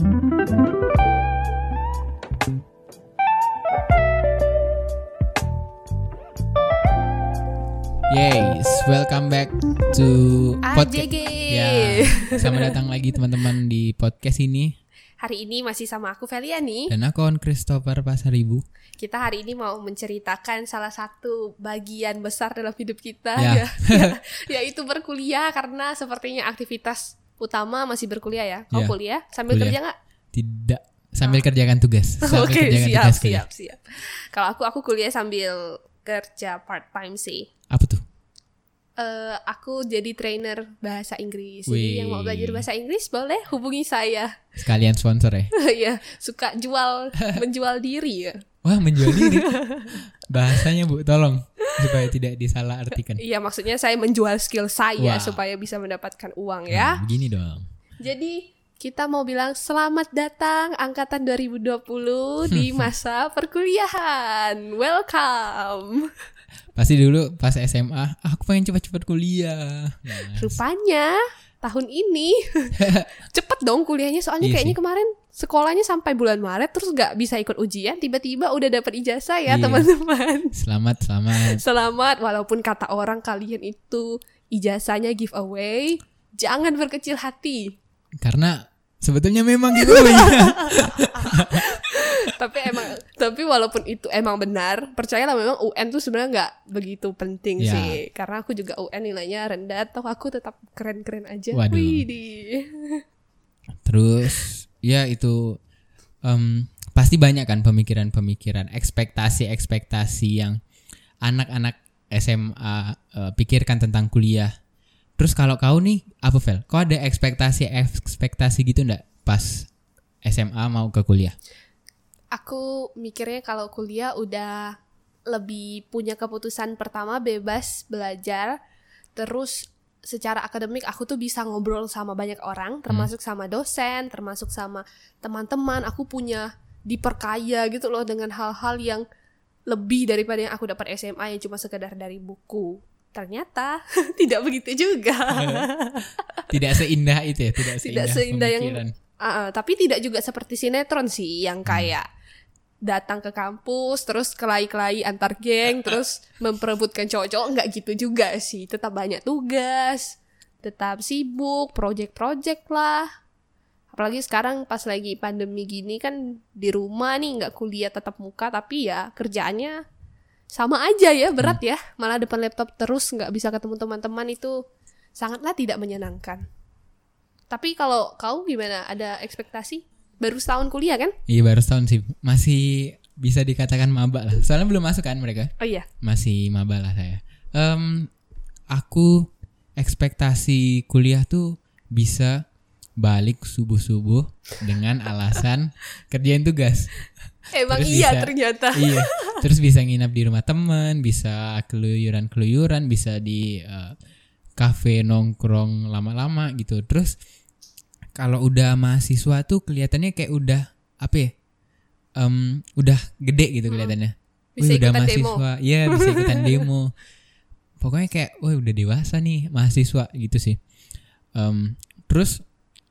Yes, welcome back to podcast. AJG. Ya, selamat datang lagi teman-teman di podcast ini. Hari ini masih sama aku Feliani. Dan aku on Christopher Pasaribu. Kita hari ini mau menceritakan salah satu bagian besar dalam hidup kita ya, ya, yaitu berkuliah karena sepertinya aktivitas utama masih berkuliah ya. Kau Ya. kuliah sambil Kuliah. kerja nggak? Tidak sambil kerjakan tugas. Sambil. Oke, kerjakan siap, tugas kuliah. siap, siap. Kalau aku aku kuliah sambil kerja part time sih. Apa tuh? Eh, aku jadi trainer bahasa Inggris. Wih. Jadi yang mau belajar bahasa Inggris boleh hubungi saya. Sekalian sponsor ya. ya, suka jual menjual diri ya. Wah, menjual diri. Bahasanya Bu, tolong supaya tidak disalahartikan. Iya, maksudnya saya menjual skill saya Wah. supaya bisa mendapatkan uang Nah, ya. begini dong. Jadi kita mau bilang selamat datang angkatan 2020 di masa perkuliahan. Welcome. Pasti dulu pas SMA, "Ah, aku pengen cepat-cepat kuliah. Nah, Rupanya tahun ini cepet dong kuliahnya soalnya Iya kayaknya sih. kemarin sekolahnya sampai bulan Maret terus nggak bisa ikut ujian tiba-tiba udah dapat ijazah Iya. ya teman-teman. selamat, selamat. Selamat walaupun kata orang kalian itu ijazahnya giveaway, jangan berkecil hati. Karena sebetulnya memang gitu. giveaway. tapi emang tapi walaupun itu emang benar percayalah memang UN tuh sebenarnya nggak begitu penting Ya. sih karena aku juga UN nilainya rendah atau aku tetap keren-keren aja Waduh. Widih. Terus ya itu em, pasti banyak kan pemikiran-pemikiran, ekspektasi-ekspektasi yang anak-anak SMA eh, pikirkan tentang kuliah. Terus kalau kau nih apa Vel? Kau ada ekspektasi-ekspektasi gitu ndak pas SMA mau ke kuliah? aku mikirnya kalau kuliah udah lebih punya keputusan pertama bebas belajar terus secara akademik aku tuh bisa ngobrol sama banyak orang termasuk sama dosen termasuk sama teman-teman. Aku punya diperkaya gitu loh dengan hal-hal yang lebih daripada yang aku dapat SMA yang cuma sekedar dari buku. Ternyata tidak begitu juga. Tidak seindah itu ya, tidak seindah, tidak seindah yang ah, tapi tidak juga seperti sinetron sih yang kayak datang ke kampus terus kelahi-kelahi antar geng terus memperebutkan cowok-cowok nggak gitu juga sih. Tetap banyak tugas tetap sibuk project-project lah. Apalagi sekarang pas lagi pandemi gini kan di rumah nih nggak kuliah tetap muka tapi ya kerjaannya sama aja ya berat ya. Malah depan laptop terus nggak bisa ketemu teman-teman itu sangatlah tidak menyenangkan. Tapi kalau kau gimana? Ada ekspektasi? Baru setahun kuliah kan? Iya baru setahun sih, masih bisa dikatakan maba lah. Soalnya belum masuk kan mereka. Oh iya. masih maba lah saya. Em, aku ekspektasi kuliah tuh bisa balik subuh subuh dengan alasan kerjain tugas. Emang Terus iya bisa- ternyata. iya. Terus bisa nginap di rumah teman, bisa keluyuran keluyuran, bisa di eh, kafe nongkrong lama-lama gitu. Terus kalau udah mahasiswa tuh kelihatannya kayak udah apa ya? Em, udah gede gitu kelihatannya. Bisa Wih, udah mahasiswa, iya bisa ikutan demo. Pokoknya kayak, wah udah dewasa nih mahasiswa gitu sih. Em, terus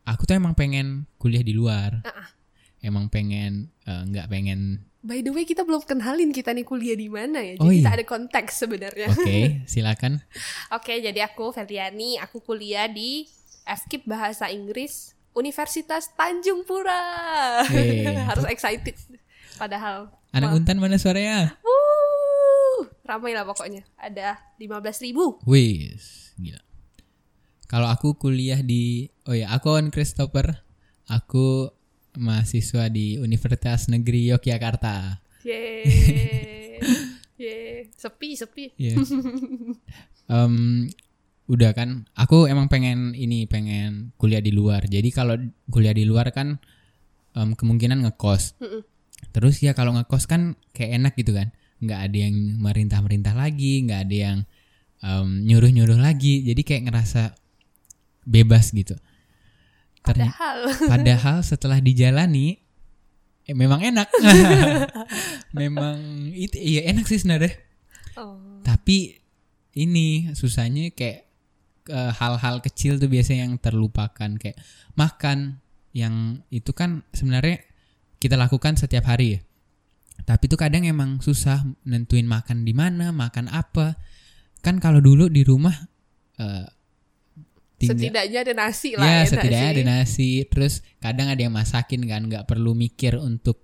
aku tuh emang pengen kuliah di luar. Ah, ah. Emang pengen eh, nggak pengen. By the way kita belum kenalin kita nih kuliah di mana ya. Jadi Oh, kita iya. ada konteks sebenarnya. Oke, silakan. Oke, jadi aku Feliani, aku kuliah di FKIP Bahasa Inggris Universitas Tanjung Pura. Yeay. Harus excited. Padahal Anak Untan mana suaranya? wuh, ramai lah pokoknya. Ada 15.000 ribu. Wis, gila. Kalau aku kuliah di, oh ya, aku on Christopher. Aku mahasiswa di Universitas Negeri Yogyakarta. Yeay. Yeay. Sepi, sepi. Iya. Em, udah kan, aku emang pengen ini, pengen kuliah di luar. Jadi kalau kuliah di luar kan em, kemungkinan ngekos. Terus ya kalau ngekos kan kayak enak gitu kan, nggak ada yang merintah-merintah lagi, nggak ada yang em, nyuruh-nyuruh lagi. Jadi kayak ngerasa bebas gitu. Ternyata Padahal Padahal setelah dijalani eh, memang enak. memang itu iya enak sih sebenarnya. oh. Tapi ini susahnya kayak eh, hal-hal kecil tuh biasanya yang terlupakan kayak makan yang itu kan sebenarnya kita lakukan setiap hari ya. Tapi itu kadang emang susah nentuin makan di mana, makan apa. Kan kalau dulu di rumah eh tinggal- Setidaknya ada nasi lah ya enak setidaknya sih. ada nasi terus kadang ada yang masakin kan nggak perlu mikir untuk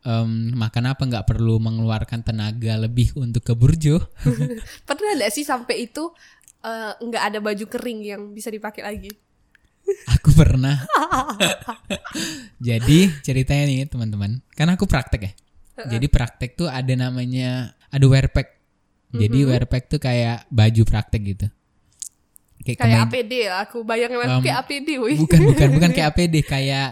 em, makan apa nggak perlu mengeluarkan tenaga lebih untuk ke burjo Pernah nggak sih sampai itu eh, nggak ada baju kering yang bisa dipakai lagi? aku pernah. Jadi ceritanya nih teman-teman. Karena aku praktek ya? Jadi praktek tuh ada namanya ada wear pack. Jadi Mm-hmm. wear pack tuh kayak baju praktek gitu. Kayak, Kayak APD lah, aku bayangin Um, kayak APD, wih. bukan bukan bukan kayak APD kayak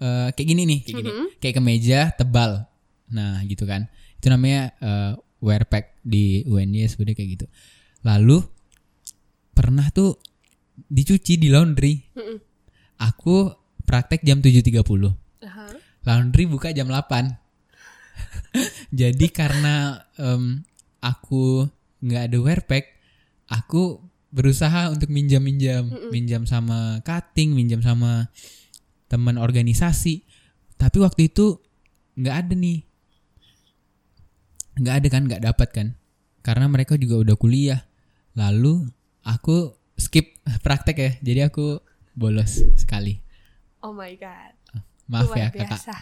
eh, kayak gini nih kayak gini. Mm-hmm. kayak kemeja tebal. Nah gitu kan. Itu namanya eh, wear pack di UNY sebenarnya kayak gitu. Lalu pernah tuh dicuci di laundry. Mm-mm. aku praktek jam 7.30 Aha. laundry buka jam 8 jadi karena em, aku nggak ada wear pack aku berusaha untuk minjam minjam minjam sama cutting minjam sama teman organisasi. Tapi waktu itu nggak ada nih. Nggak ada kan nggak dapat kan. Karena mereka juga udah kuliah. Lalu aku skip praktek ya jadi aku bolos sekali Oh my god. maaf Luar ya kakak biasa.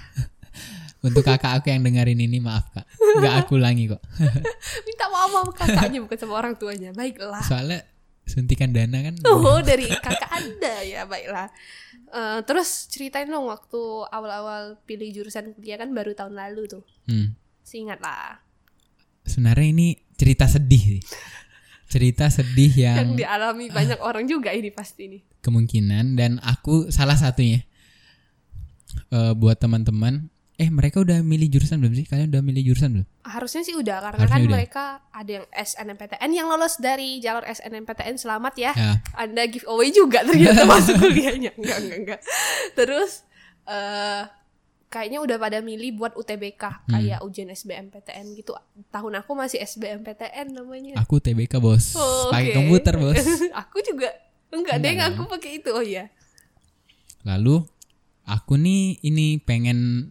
untuk kakak aku yang dengerin ini maaf kak nggak aku ulangi kok Minta maaf sama kakaknya bukan sama orang tuanya. Baiklah. soalnya suntikan dana kan Oh, dari kakak Anda ya, baiklah. Eh, terus ceritain dong waktu awal-awal pilih jurusan kuliah kan baru tahun lalu tuh. Hmm. Seingat lah. sebenarnya ini cerita sedih sih cerita sedih yang Yang dialami banyak orang juga ini pasti nih. kemungkinan dan aku salah satunya Eh, buat teman-teman eh mereka udah milih jurusan belum sih kalian udah milih jurusan belum Harusnya sih udah karena Harusnya kan udah. mereka ada yang SNMPTN yang lolos dari jalur SNMPTN selamat ya. ya Anda giveaway juga ternyata masuk kuliahnya. Enggak, enggak, enggak. Terus eh kayaknya udah pada milih buat UTBK kayak ujian SBMPTN gitu. Tahun aku masih SBMPTN namanya. aku TBK bos Oh, pakai oke. komputer bos aku juga enggak deh, Enggak aku pakai itu. Oh iya. lalu aku nih ini pengen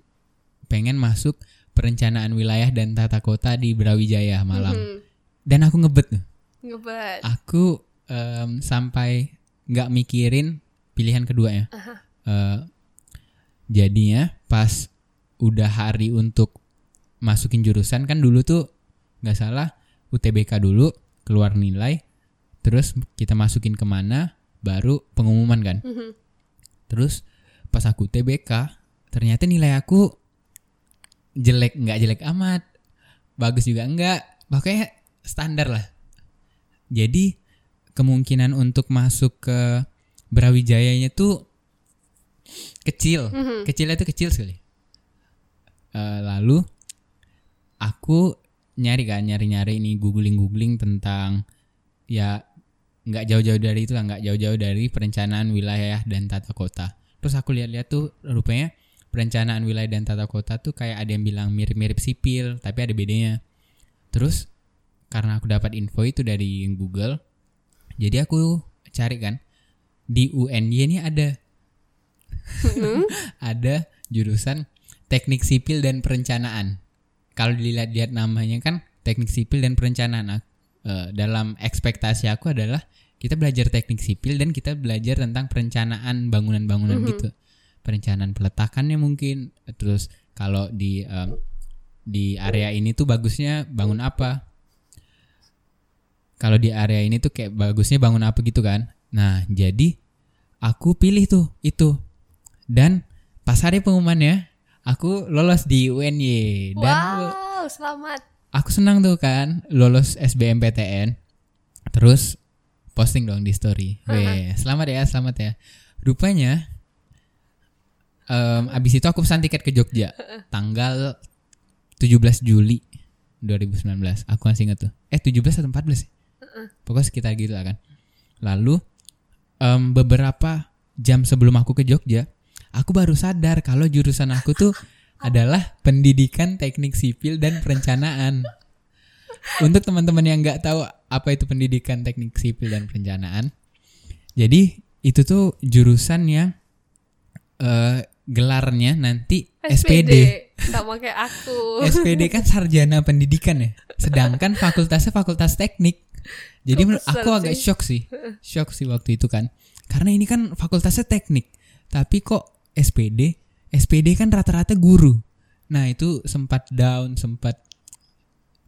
pengen masuk perencanaan wilayah dan tata kota di Brawijaya Malang Hmm, dan aku ngebet tuh ngebet. aku em, sampai nggak mikirin pilihan keduanya. Aha. Eh, jadinya pas udah hari untuk masukin jurusan kan dulu tuh nggak salah UTBK dulu keluar nilai, terus kita masukin ke mana, baru pengumuman kan. Mhm. Terus pas aku UTBK ternyata nilai aku jelek nggak jelek amat, bagus juga enggak, pokoknya standar lah. Jadi kemungkinan untuk masuk ke Brawijayanya tuh kecil, Mhm. kecilnya tuh kecil sekali. Eh, lalu aku nyari kan nyari-nyari ini googling-googling tentang ya nggak jauh-jauh dari itu lah nggak jauh-jauh dari perencanaan wilayah dan tata kota. Terus aku lihat-lihat tuh rupanya perencanaan wilayah dan tata kota tuh kayak ada yang bilang mirip-mirip sipil tapi ada bedanya. Terus karena aku dapat info itu dari Google, jadi aku cari kan di UNY ini ada ada jurusan teknik sipil dan perencanaan. Kalau dilihat-lihat namanya kan teknik sipil dan perencanaan. Eh, dalam ekspektasi aku adalah kita belajar teknik sipil dan kita belajar tentang perencanaan bangunan-bangunan gitu. Perencanaan peletakannya mungkin. Terus kalau di em, di area ini tuh bagusnya bangun apa? Kalau di area ini tuh kayak bagusnya bangun apa gitu kan. Nah, jadi aku pilih tuh itu. Dan pas hari pengumumannya aku lolos di UNY dan Wow, selamat. aku senang tuh kan lolos SBMPTN. Terus posting dong di story. Weh, selamat ya, selamat ya. Rupanya em, abis itu aku pesan tiket ke Jogja tanggal 17 Juli 2019. Aku masih inget tuh. Eh 17 atau 14 sih? Pokoknya sekitar gitu lah kan. Lalu em, beberapa jam sebelum aku ke Jogja, aku baru sadar kalau jurusan aku tuh adalah pendidikan teknik sipil dan perencanaan. Untuk teman-teman yang nggak tahu apa itu pendidikan teknik sipil dan perencanaan, jadi itu tuh jurusan yang eh, gelarnya nanti SPD. Sama kayak aku. SPD kan sarjana pendidikan ya. Sedangkan fakultasnya fakultas teknik. Jadi menurut aku agak shock sih. Shock sih waktu itu kan. Karena ini kan fakultasnya teknik. Tapi kok SPD? SPD kan rata-rata guru. Nah, itu sempat down, sempat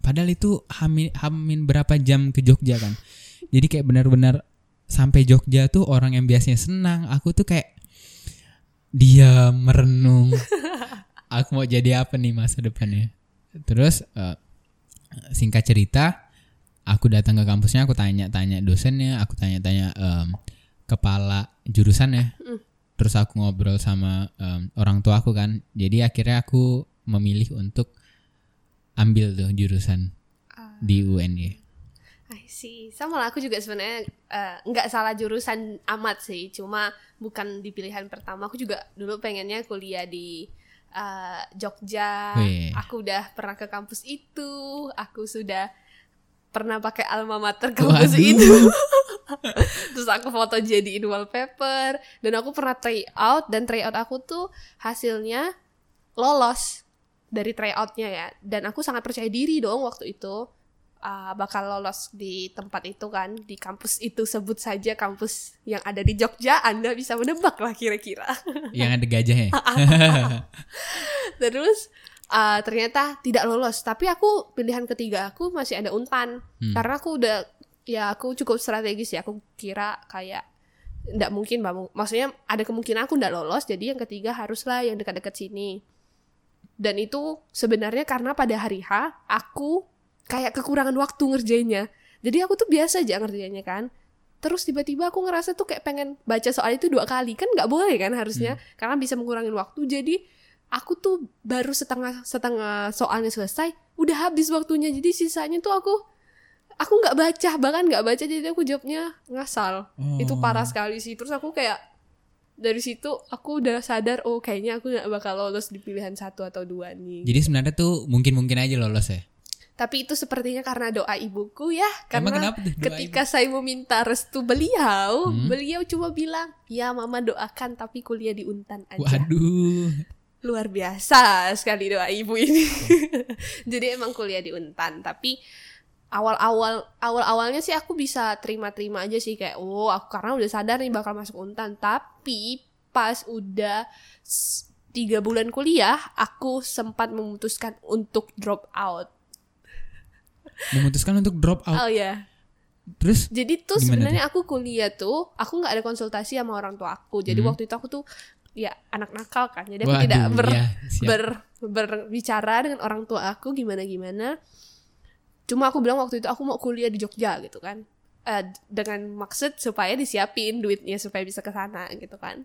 padahal itu hamin, hamin berapa jam ke Jogja kan. Jadi kayak benar-benar sampai Jogja tuh orang yang biasanya senang, aku tuh kayak dia merenung. aku mau jadi apa nih masa depannya? Terus eh, singkat cerita, aku datang ke kampusnya, aku tanya-tanya dosennya, aku tanya-tanya em, kepala jurusannya. Terus aku ngobrol sama em, orang tua aku kan. Jadi akhirnya aku memilih untuk ambil tuh jurusan di UNY. I see. Sama lah aku juga sebenarnya eh, nggak salah jurusan amat sih, cuma bukan di pilihan pertama. Aku juga dulu pengennya kuliah di eh, Jogja. Wih. Aku udah pernah ke kampus itu, aku sudah pernah pakai alma mater kampus Waduh. itu. Terus aku foto jadiin wallpaper dan aku pernah try out dan try out aku tuh hasilnya lolos dari tryoutnya ya dan aku sangat percaya diri dong waktu itu uh, bakal lolos di tempat itu kan di kampus itu sebut saja kampus yang ada di Jogja Anda bisa menebak lah kira-kira Yang ada gajahnya. terus uh, ternyata tidak lolos. Tapi aku pilihan ketiga aku masih ada untan. Hmm. karena aku udah ya aku cukup strategis ya. Aku kira kayak nggak mungkin Mbak. maksudnya ada kemungkinan aku nggak lolos jadi yang ketiga haruslah yang dekat-dekat sini. Dan itu sebenarnya karena pada hari H aku kayak kekurangan waktu ngerjainnya. Jadi aku tuh biasa aja ngerjainnya kan. Terus tiba-tiba aku ngerasa tuh kayak pengen baca soal itu dua kali. Kan nggak boleh kan harusnya. Karena bisa mengurangi waktu. Jadi aku tuh baru setengah setengah soalnya selesai udah habis waktunya jadi sisanya tuh aku aku nggak baca bahkan nggak baca jadi aku jawabnya ngasal itu Oh. parah sekali sih terus aku kayak dari situ aku udah sadar oh kayaknya aku nggak bakal lolos di pilihan satu atau dua nih Jadi sebenarnya tuh mungkin-mungkin aja lolos ya. tapi itu sepertinya karena doa ibuku ya Emang karena kenapa tuh doa ketika saya meminta restu beliau Hmm. beliau cuma bilang ya mama doakan tapi kuliah di untan aja Waduh. Luar biasa sekali doa ibu ini. Jadi emang kuliah di Untan, tapi awal-awal awal-awalnya sih aku bisa terima-terima aja sih kayak oh aku karena udah sadar nih bakal masuk Untan, tapi pas udah tiga bulan kuliah aku sempat memutuskan untuk drop out. Memutuskan untuk drop out. Oh ya. Terus Jadi tuh sebenarnya aku kuliah tuh aku nggak ada konsultasi sama orang tua aku. Jadi Hmm. waktu itu aku tuh ya anak nakal kan. Jadi aku waduh, tidak ber ya, siap. ber- berbicara dengan orang tua aku gimana gimana cuma aku bilang waktu itu aku mau kuliah di Jogja gitu kan. Eh, dengan maksud supaya disiapin duitnya supaya bisa ke sana gitu kan.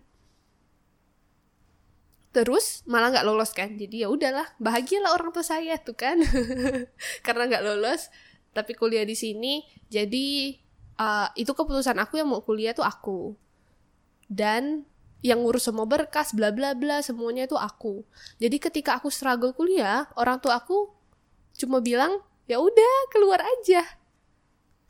Terus malah nggak lolos kan. Jadi ya udahlah bahagialah orang tua saya tuh kan. Karena nggak lolos tapi kuliah di sini. Jadi eh, itu keputusan aku yang mau kuliah tuh aku. Dan yang ngurus semua berkas bla bla bla semuanya itu aku. Jadi ketika aku struggle kuliah orang tua aku cuma bilang ya udah keluar aja.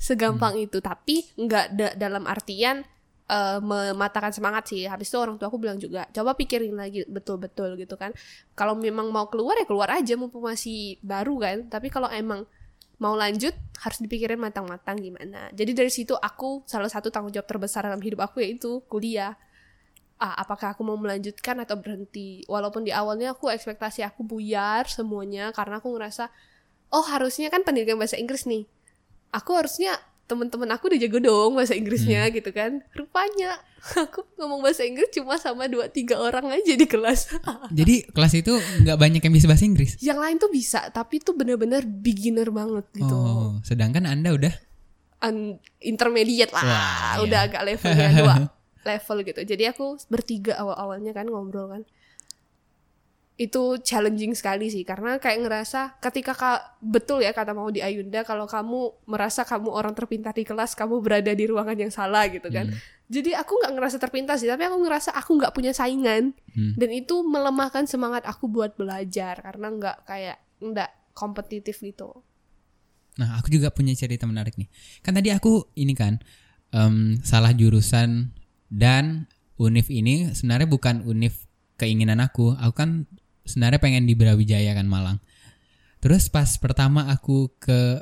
Segampang itu tapi nggak da- dalam artian eh, mematahkan semangat sih. Habis itu orang tua aku bilang juga coba pikirin lagi betul-betul gitu kan. Kalau memang mau keluar ya keluar aja mumpung masih baru kan. Tapi kalau emang mau lanjut harus dipikirin matang-matang gimana. Jadi dari situ aku salah satu tanggung jawab terbesar dalam hidup aku yaitu kuliah ah, apakah aku mau melanjutkan atau berhenti. Walaupun di awalnya aku ekspektasi aku buyar semuanya karena aku ngerasa oh harusnya kan pendidikan bahasa Inggris nih. Aku harusnya temen-temen aku udah jago dong bahasa Inggrisnya gitu kan. Rupanya aku ngomong bahasa Inggris cuma sama dua tiga orang aja di kelas. Jadi kelas itu nggak banyak yang bisa bahasa Inggris. yang lain tuh bisa tapi tuh bener-bener beginner banget gitu. Oh, sedangkan Anda udah? Un- intermediate lah Wah, udah iya. agak levelnya dua level gitu jadi aku bertiga awal-awalnya kan ngobrol kan itu challenging sekali sih karena kayak ngerasa ketika ka, betul ya kata mau di Ayunda kalau kamu merasa kamu orang terpintar di kelas kamu berada di ruangan yang salah gitu kan Hmm. jadi aku nggak ngerasa terpintar sih tapi aku ngerasa aku nggak punya saingan Hmm. dan itu melemahkan semangat aku buat belajar karena nggak kayak nggak kompetitif gitu Nah, aku juga punya cerita menarik nih. Kan tadi aku ini kan em, salah jurusan dan Unif ini sebenarnya bukan Unif keinginan aku. Aku kan sebenarnya pengen di Brawijaya kan Malang. Terus pas pertama aku ke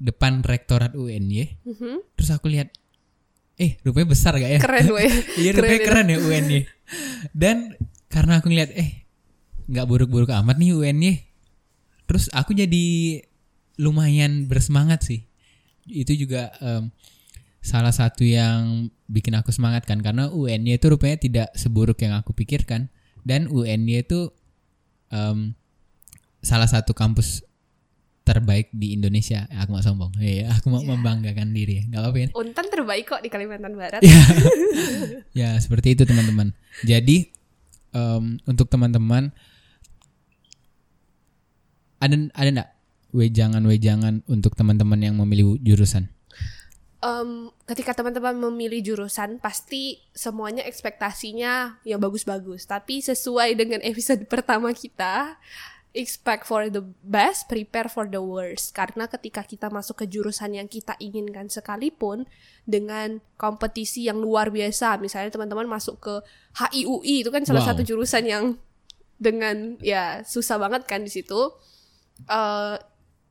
depan rektorat UNY, Mhm. terus aku lihat eh rupanya besar gak ya? Keren weh. Iya rupanya keren ya UNY. Dan karena aku ngeliat eh nggak buruk-buruk amat nih UNY. Terus aku jadi lumayan bersemangat sih. Itu juga em, salah satu yang bikin aku semangat kan karena UNY itu rupanya tidak seburuk yang aku pikirkan dan UNY itu em, salah satu kampus terbaik di Indonesia. Aku mau sombong. Iya, aku mau membanggakan diri. Gak apa-apa ya. Untan terbaik kok di Kalimantan Barat. Iya. ya seperti itu teman-teman. Jadi em, untuk teman-teman ada ada enggak wejangan-wejangan untuk teman-teman yang memilih jurusan? Em, ketika teman-teman memilih jurusan pasti semuanya ekspektasinya yang bagus-bagus. Tapi sesuai dengan episode pertama kita expect for the best prepare for the worst. Karena ketika kita masuk ke jurusan yang kita inginkan sekalipun dengan kompetisi yang luar biasa misalnya teman-teman masuk ke HIUI itu kan salah Wow. satu jurusan yang dengan ya susah banget kan di situ. Eh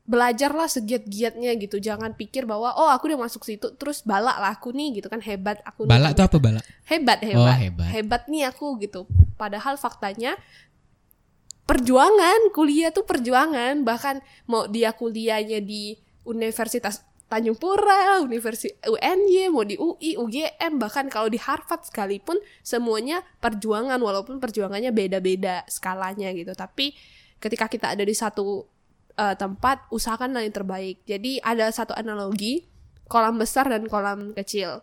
belajarlah segiat-giatnya gitu jangan pikir bahwa oh aku udah masuk situ terus balak lah aku nih gitu kan hebat aku. Balak tuh apa balak? hebat Oh, hebat hebat. nih aku gitu padahal faktanya perjuangan kuliah tuh perjuangan bahkan mau dia kuliahnya di Universitas Tanjung Pura, Universitas UNY, mau di UI, UGM, bahkan kalau di Harvard sekalipun semuanya perjuangan walaupun perjuangannya beda-beda skalanya gitu. Tapi ketika kita ada di satu eh, tempat, usahakan yang terbaik. Jadi ada satu analogi kolam besar dan kolam kecil.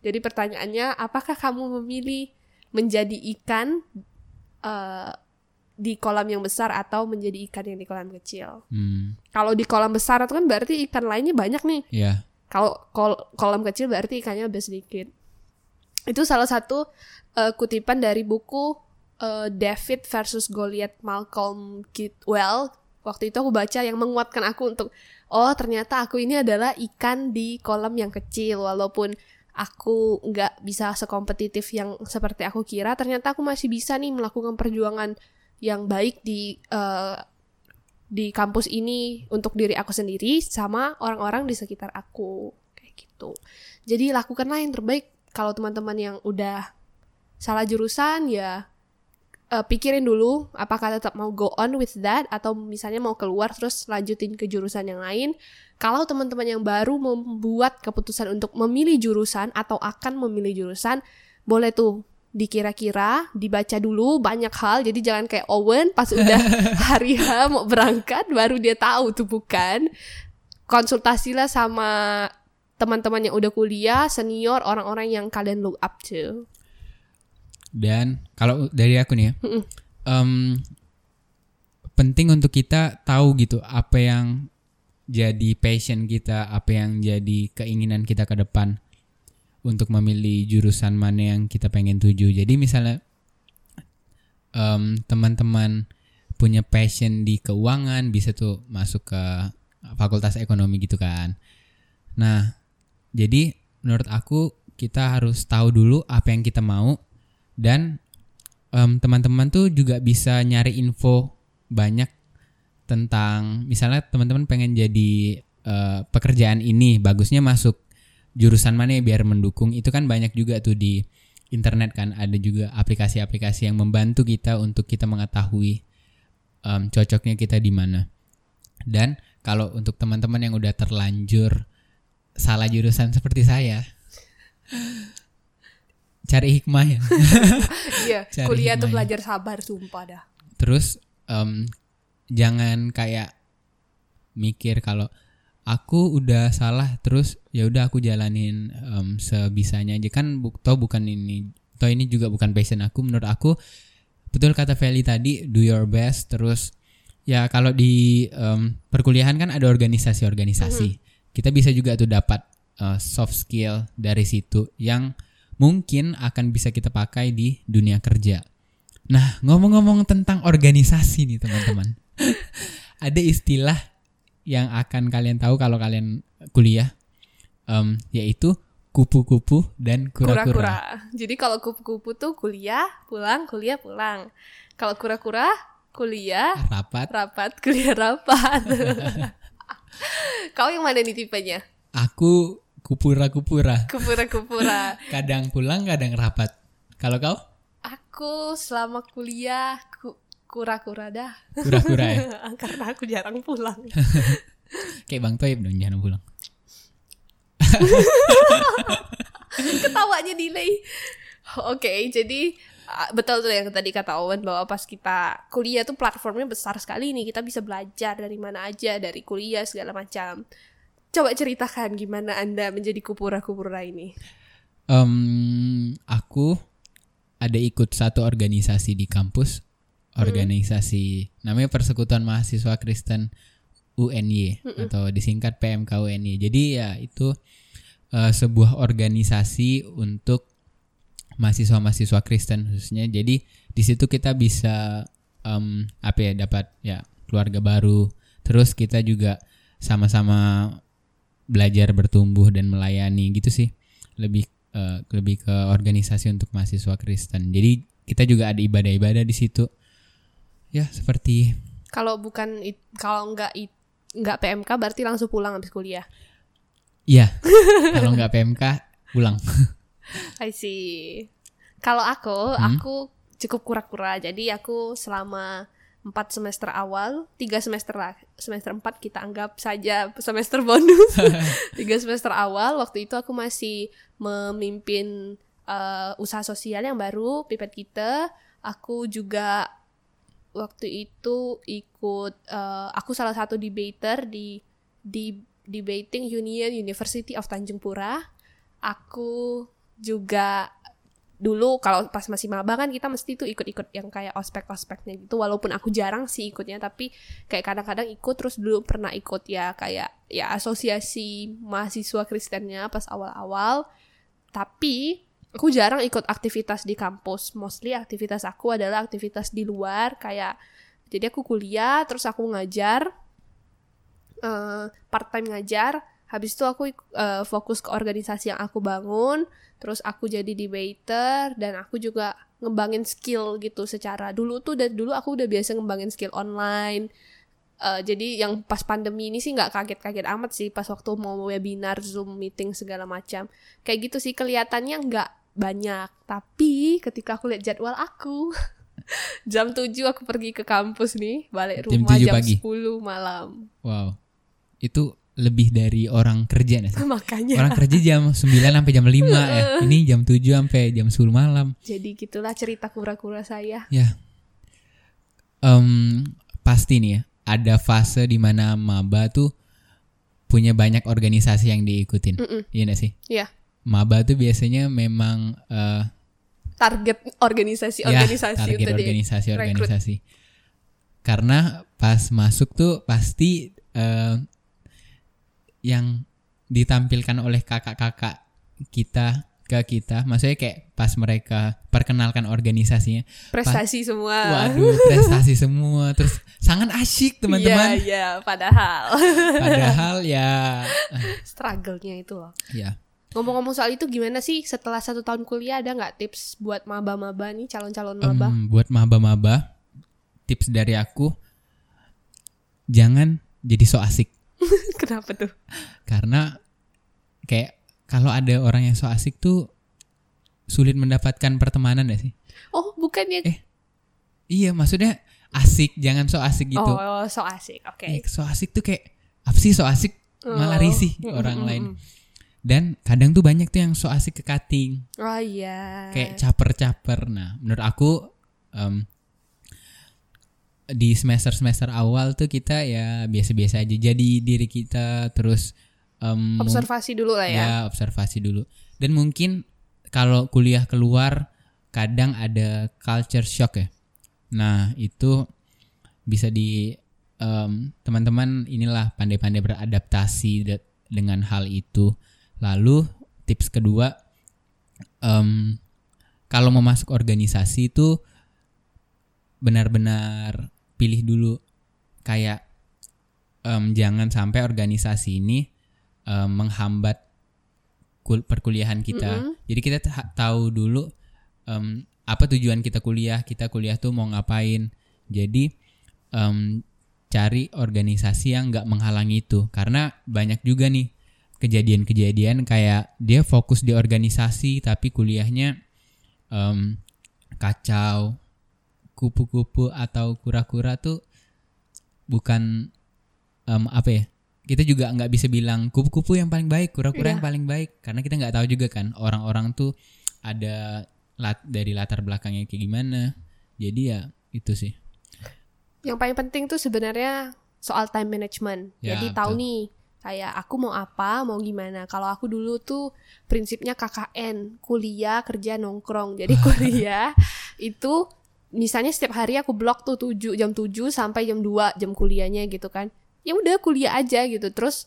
Jadi pertanyaannya, apakah kamu memilih menjadi ikan eh, di kolam yang besar atau menjadi ikan yang di kolam kecil? Hmm, Kalau di kolam besar itu kan berarti ikan lainnya banyak nih. ya. Kalau kol- kolam kecil berarti ikannya lebih sedikit. Itu salah satu eh, kutipan dari buku eh, David versus Goliath Malcolm Gladwell. Waktu itu aku baca yang menguatkan aku untuk oh ternyata aku ini adalah ikan di kolam yang kecil. Walaupun aku nggak bisa sekompetitif yang seperti aku kira ternyata aku masih bisa nih melakukan perjuangan yang baik di eh, di kampus ini untuk diri aku sendiri sama orang-orang di sekitar aku. Kayak gitu. Jadi lakukanlah yang terbaik. Kalau teman-teman yang udah salah jurusan ya eh, pikirin dulu apakah tetap mau go on with that atau misalnya mau keluar terus lanjutin ke jurusan yang lain. Kalau teman-teman yang baru membuat keputusan untuk memilih jurusan atau akan memilih jurusan, boleh tuh dikira-kira, dibaca dulu banyak hal. Jadi jangan kayak Owen pas udah hari H mau berangkat baru dia tahu tuh bukan. Konsultasilah sama teman-teman yang udah kuliah, senior, orang-orang yang kalian look up to. Dan kalau dari aku nih ya, Mm-mm. em, penting untuk kita tahu gitu apa yang jadi passion kita, apa yang jadi keinginan kita ke depan untuk memilih jurusan mana yang kita pengen tuju. Jadi misalnya em, teman-teman punya passion di keuangan bisa tuh masuk ke fakultas ekonomi gitu kan. Nah, jadi menurut aku kita harus tahu dulu apa yang kita mau dan em, teman-teman tuh juga bisa nyari info banyak tentang misalnya teman-teman pengen jadi eh, pekerjaan ini bagusnya masuk jurusan mana ya biar mendukung. Itu kan banyak juga tuh di internet kan. Ada juga aplikasi-aplikasi yang membantu kita untuk kita mengetahui em, cocoknya kita di mana. Dan kalau untuk teman-teman yang udah terlanjur salah jurusan seperti saya cari hikmah ya. Iya, kuliah tuh hikmahnya. belajar sabar sumpah dah. Terus em, jangan kayak mikir kalau aku udah salah terus ya udah aku jalanin em, sebisanya aja. Kan bu toh bukan ini toh ini juga bukan passion aku. Menurut aku betul kata Feli tadi do your best. Terus ya kalau di em, perkuliahan kan ada organisasi-organisasi. Kita bisa juga tuh dapat eh, soft skill dari situ yang mungkin akan bisa kita pakai di dunia kerja Nah, ngomong-ngomong tentang organisasi nih teman-teman. Ada istilah yang akan kalian tahu kalau kalian kuliah, em, yaitu kupu-kupu dan kura-kura. Kura-kura. Jadi kalau kupu-kupu tuh kuliah, pulang, kuliah, pulang. Kalau kura-kura, kuliah, Rapat. rapat, kuliah, rapat. Kau yang mana nih tipenya? Aku kupura-kupura. Kupura-kupura. Kadang pulang, kadang rapat. Kalau kau? Aku selama kuliah ku- kura-kura dah. Kura-kura ya. Karena aku jarang pulang. Kayak Bang Toib dong, jangan pulang. Ketawanya delay. Oke, jadi ah, betul tuh yang tadi kata Owen bahwa pas kita kuliah tuh platformnya besar sekali nih. Kita bisa belajar dari mana aja, dari kuliah segala macam. Coba ceritakan gimana Anda menjadi kupura-kupura ini. Em, aku ada ikut satu organisasi di kampus. Organisasi namanya Persekutuan Mahasiswa Kristen UNY atau disingkat PMK UNY. Jadi ya itu eh, sebuah organisasi untuk mahasiswa-mahasiswa Kristen khususnya. Jadi di situ kita bisa em, apa ya dapat ya keluarga baru. Terus kita juga sama-sama belajar bertumbuh dan melayani gitu sih. Lebih eh, lebih ke organisasi untuk mahasiswa Kristen. Jadi kita juga ada ibadah-ibadah di situ. Ya seperti Kalau bukan kalau nggak nggak PMK berarti langsung pulang habis kuliah. Iya. Kalau nggak PMK pulang. I see. Kalau aku, Hmm? aku cukup kura-kura. Jadi aku selama 4 semester awal, tiga semester lah, semester 4 kita anggap saja semester bonus. tiga semester awal, waktu itu aku masih memimpin eh, usaha sosial yang baru, pipet kita. Aku juga waktu itu ikut, eh, aku salah satu debater di di debating Union University of Tanjung Pura. Aku juga dulu kalau pas masih maba kan kita mesti tuh ikut-ikut yang kayak ospek-ospeknya gitu. Walaupun aku jarang sih ikutnya tapi kayak kadang-kadang ikut terus dulu pernah ikut ya kayak ya asosiasi mahasiswa Kristennya pas awal-awal. Tapi aku jarang ikut aktivitas di kampus. Mostly aktivitas aku adalah aktivitas di luar kayak jadi aku kuliah terus aku ngajar eh, part time ngajar habis itu aku eh, fokus ke organisasi yang aku bangun terus aku jadi debater dan aku juga ngembangin skill gitu secara dulu tuh dan dulu aku udah biasa ngembangin skill online Eh, jadi yang pas pandemi ini sih nggak kaget-kaget amat sih pas waktu mau webinar zoom meeting segala macam kayak gitu sih kelihatannya nggak banyak tapi ketika aku lihat jadwal aku jam 7 aku pergi ke kampus nih balik Jam rumah 7 jam pagi? 10 malam Wow. Itu lebih dari orang kerja nih. makanya Orang kerja jam 9 sampai jam 5 ya. Ini jam 7 sampai jam 10 malam. jadi gitulah cerita kura-kura saya Ya. Em, pasti nih ya, ada fase di mana maba tuh punya banyak organisasi yang diikutin. Mm-mm. Iya gak sih? ya Maba tuh biasanya memang eh, target organisasi ya, organisasi target di- organisasi. Karena pas masuk tuh pasti eh, yang ditampilkan oleh kakak-kakak kita ke kita, maksudnya kayak pas mereka perkenalkan organisasinya, prestasi semua waduh prestasi semua, terus sangat asyik teman-teman. Iya, iya, padahal Padahal ya, struggle-nya itu loh. ya Ngomong-ngomong soal itu gimana sih setelah satu tahun kuliah ada nggak tips buat maba-maba nih calon-calon maba? buat maba-maba, tips dari aku, jangan jadi so asik. Kenapa tuh? karena kayak kalau ada orang yang so asik tuh sulit mendapatkan pertemanan ya sih Oh, bukannya Eh, iya maksudnya asik jangan so asik gitu Oh, so asik. Oke. Eh, so asik tuh kayak apa sih so asik malah Oh. risih Mm, orang mm, lain mm. dan kadang tuh banyak tuh yang so asik ke cutting Oh iya. kayak caper-caper nah menurut aku em, di semester semester awal tuh kita ya biasa-biasa aja jadi diri kita terus em, observasi dulu lah ya. ya observasi dulu. Dan mungkin kalau kuliah keluar kadang ada culture shock ya. Nah itu bisa di em, teman-teman inilah pandai-pandai beradaptasi de- dengan hal itu. Lalu tips kedua em, kalau mau masuk organisasi itu benar-benar pilih dulu kayak em, jangan sampai organisasi ini em, menghambat kul- perkuliahan kita. Jadi kita ta- tahu dulu em, apa tujuan kita kuliah, kita kuliah tuh mau ngapain. Jadi em, cari organisasi yang nggak menghalangi itu, karena banyak juga nih kejadian-kejadian kayak dia fokus di organisasi tapi kuliahnya em, kacau, kupu-kupu atau kura-kura tuh bukan em, apa ya? Kita juga nggak bisa bilang kupu-kupu yang paling baik, kura-kura Iya. yang paling baik karena kita nggak tahu juga kan orang-orang tuh ada lat dari latar belakangnya kayak gimana. Jadi ya itu sih. Yang paling penting tuh sebenarnya soal time management. Ya, Jadi tahu betul. nih kayak aku mau apa, mau gimana. Kalau aku dulu tuh prinsipnya KKN, kuliah, kerja, nongkrong. Jadi kuliah itu misalnya setiap hari aku blok tuh 7 jam 7 sampai jam 2 jam kuliahnya gitu kan. Ya udah kuliah aja gitu. Terus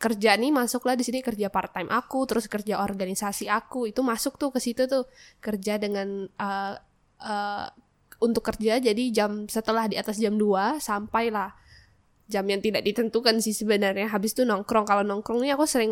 kerja nih masuklah di sini kerja part time aku, terus kerja organisasi aku itu masuk tuh ke situ tuh kerja dengan eh, eh, untuk kerja jadi jam setelah di atas jam 2 sampailah jam yang tidak ditentukan sih sebenarnya habis itu nongkrong kalau nongkrong nih aku sering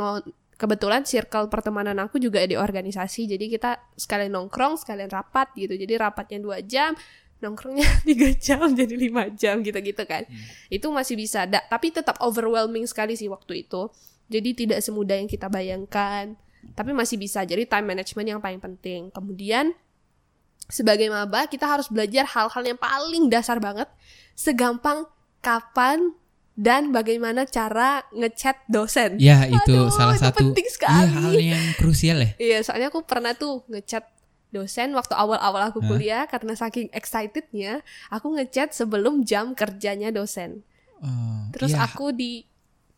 kebetulan circle pertemanan aku juga di organisasi jadi kita sekalian nongkrong sekalian rapat gitu. Jadi rapatnya dua jam nongkrongnya tiga jam jadi lima jam gitu-gitu kan. Itu masih bisa. Da- tapi tetap overwhelming sekali sih waktu itu. Jadi tidak semudah yang kita bayangkan tapi masih bisa. Jadi time management yang paling penting. Kemudian sebagai maba kita harus belajar hal-hal yang paling dasar banget. Segampang kapan dan bagaimana cara ngechat dosen. Ya itu Aduh, salah itu satu penting iya, sekali. hal yang krusial ya. Iya, soalnya aku pernah tuh ngechat dosen waktu awal-awal aku Hah? kuliah karena saking excitednya aku ngechat sebelum jam kerjanya dosen. Oh, Terus iya. aku di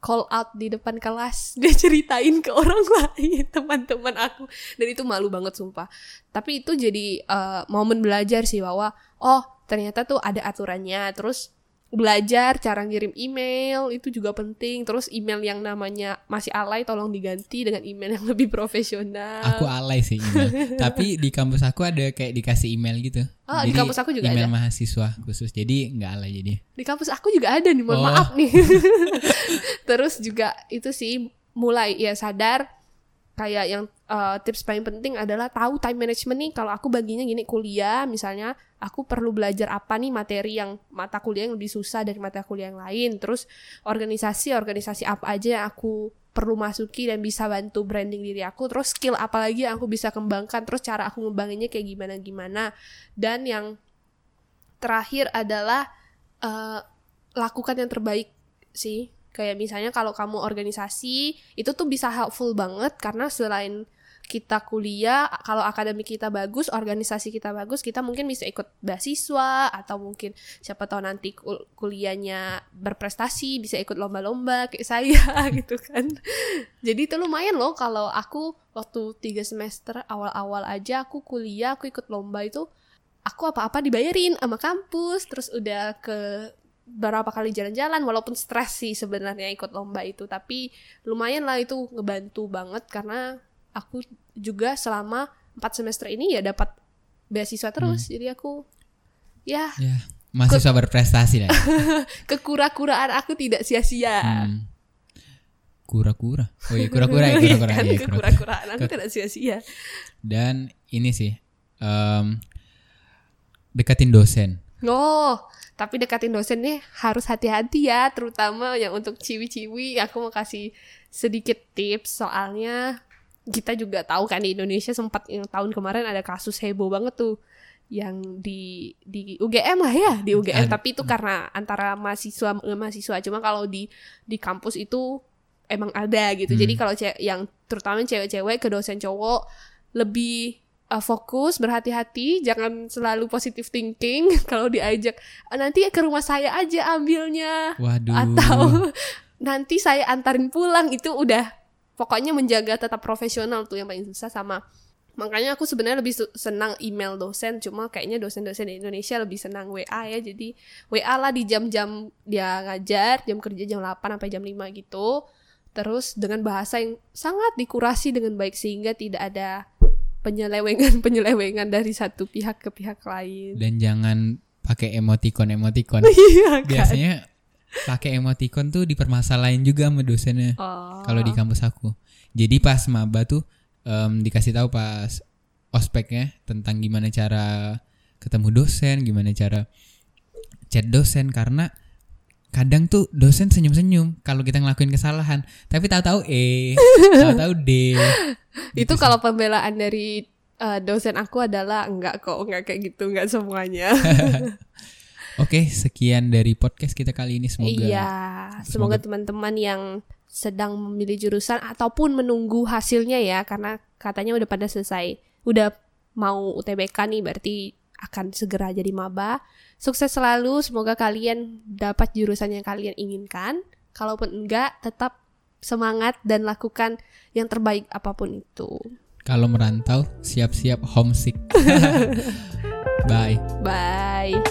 call out di depan kelas dia ceritain ke orang lain teman-teman aku dan itu malu banget sumpah tapi itu jadi eh, momen belajar sih bahwa oh ternyata tuh ada aturannya terus belajar cara ngirim email itu juga penting terus email yang namanya masih alay tolong diganti dengan email yang lebih profesional Aku alay sih email. Tapi di kampus aku ada kayak dikasih email gitu. Oh, di kampus aku juga email ada. mahasiswa khusus. Jadi nggak alay jadi. di kampus aku juga ada nih mohon Oh. maaf nih terus juga itu sih mulai ya sadar kayak yang eh, tips paling penting adalah tahu time management nih. Kalau aku baginya gini kuliah misalnya aku perlu belajar apa nih materi yang mata kuliah yang lebih susah dari mata kuliah yang lain. Terus organisasi organisasi apa aja yang aku perlu masuki dan bisa bantu branding diri aku. Terus skill apa lagi yang aku bisa kembangkan. Terus cara aku ngembanginnya kayak gimana gimana dan yang terakhir adalah eh, lakukan yang terbaik sih kayak misalnya kalau kamu organisasi itu tuh bisa helpful banget karena selain kita kuliah kalau akademik kita bagus organisasi kita bagus kita mungkin bisa ikut beasiswa atau mungkin siapa tahu nanti kul- kuliahnya berprestasi bisa ikut lomba-lomba kayak saya gitu kan. Jadi itu lumayan loh kalau aku waktu tiga semester awal-awal aja aku kuliah aku ikut lomba itu aku apa-apa dibayarin sama kampus terus udah ke berapa kali jalan-jalan walaupun stres sih sebenarnya ikut lomba itu tapi lumayan lah itu ngebantu banget karena aku juga selama 4 semester ini ya dapat beasiswa terus jadi aku ya Ya, mahasiswa berprestasi lah. ya. kekura-kuraan aku tidak sia-sia Hmm. Kura-kura. Oh iya, kura-kura ya, kura-kura. Iya kan, kura-kura. kekura-kuraan aku tidak sia-sia Dan ini sih em, deketin dosen. Oh, tapi dekatin dosen nih harus hati-hati ya, terutama yang untuk ciwi-ciwi. Aku mau kasih sedikit tips soalnya kita juga tahu kan di Indonesia sempat yang tahun kemarin ada kasus heboh banget tuh yang di di UGM lah ya di UGM tapi itu karena antara mahasiswa eh, mahasiswa cuma kalau di di kampus itu emang ada gitu jadi Hmm. kalau ce- yang terutama cewek-cewek ke dosen cowok lebih uh, fokus berhati-hati jangan selalu positive thinking. Kalau diajak "Ah, nanti ke rumah saya aja ambilnya. Waduh. atau nanti saya antarin pulang. Itu udah pokoknya menjaga tetap profesional tuh yang paling susah sama. Makanya aku sebenarnya lebih senang email dosen. Cuma kayaknya dosen-dosen di Indonesia lebih senang WA ya. Jadi WA lah di jam-jam dia ngajar jam kerja jam 8 sampai jam 5 gitu. Terus dengan bahasa yang sangat dikurasi dengan baik sehingga tidak ada penyelewengan-penyelewengan dari satu pihak ke pihak lain Dan jangan pakai emoticon-emoticon. iya kan Biasanya pakai emoticon tuh dipermasalahin juga sama dosennya. oh. Kalau di kampus aku. Jadi pas maba tuh em, dikasih tahu pas ospeknya tentang gimana cara ketemu dosen, gimana cara chat dosen karena kadang tuh dosen senyum-senyum kalau kita ngelakuin kesalahan, tapi tahu-tahu E, tahu-tahu D. Itu kalau pembelaan dari eh, dosen aku adalah enggak kok, enggak kayak gitu, enggak semuanya. Oke, sekian dari podcast kita kali ini semoga Iya, semoga teman-teman yang sedang memilih jurusan ataupun menunggu hasilnya ya, karena katanya udah pada selesai, udah mau UTBK nih, berarti akan segera jadi maba. Sukses selalu, semoga kalian dapat jurusan yang kalian inginkan. Kalaupun enggak, tetap semangat dan lakukan yang terbaik apa pun itu. Kalau merantau, siap-siap homesick. Bye. Bye.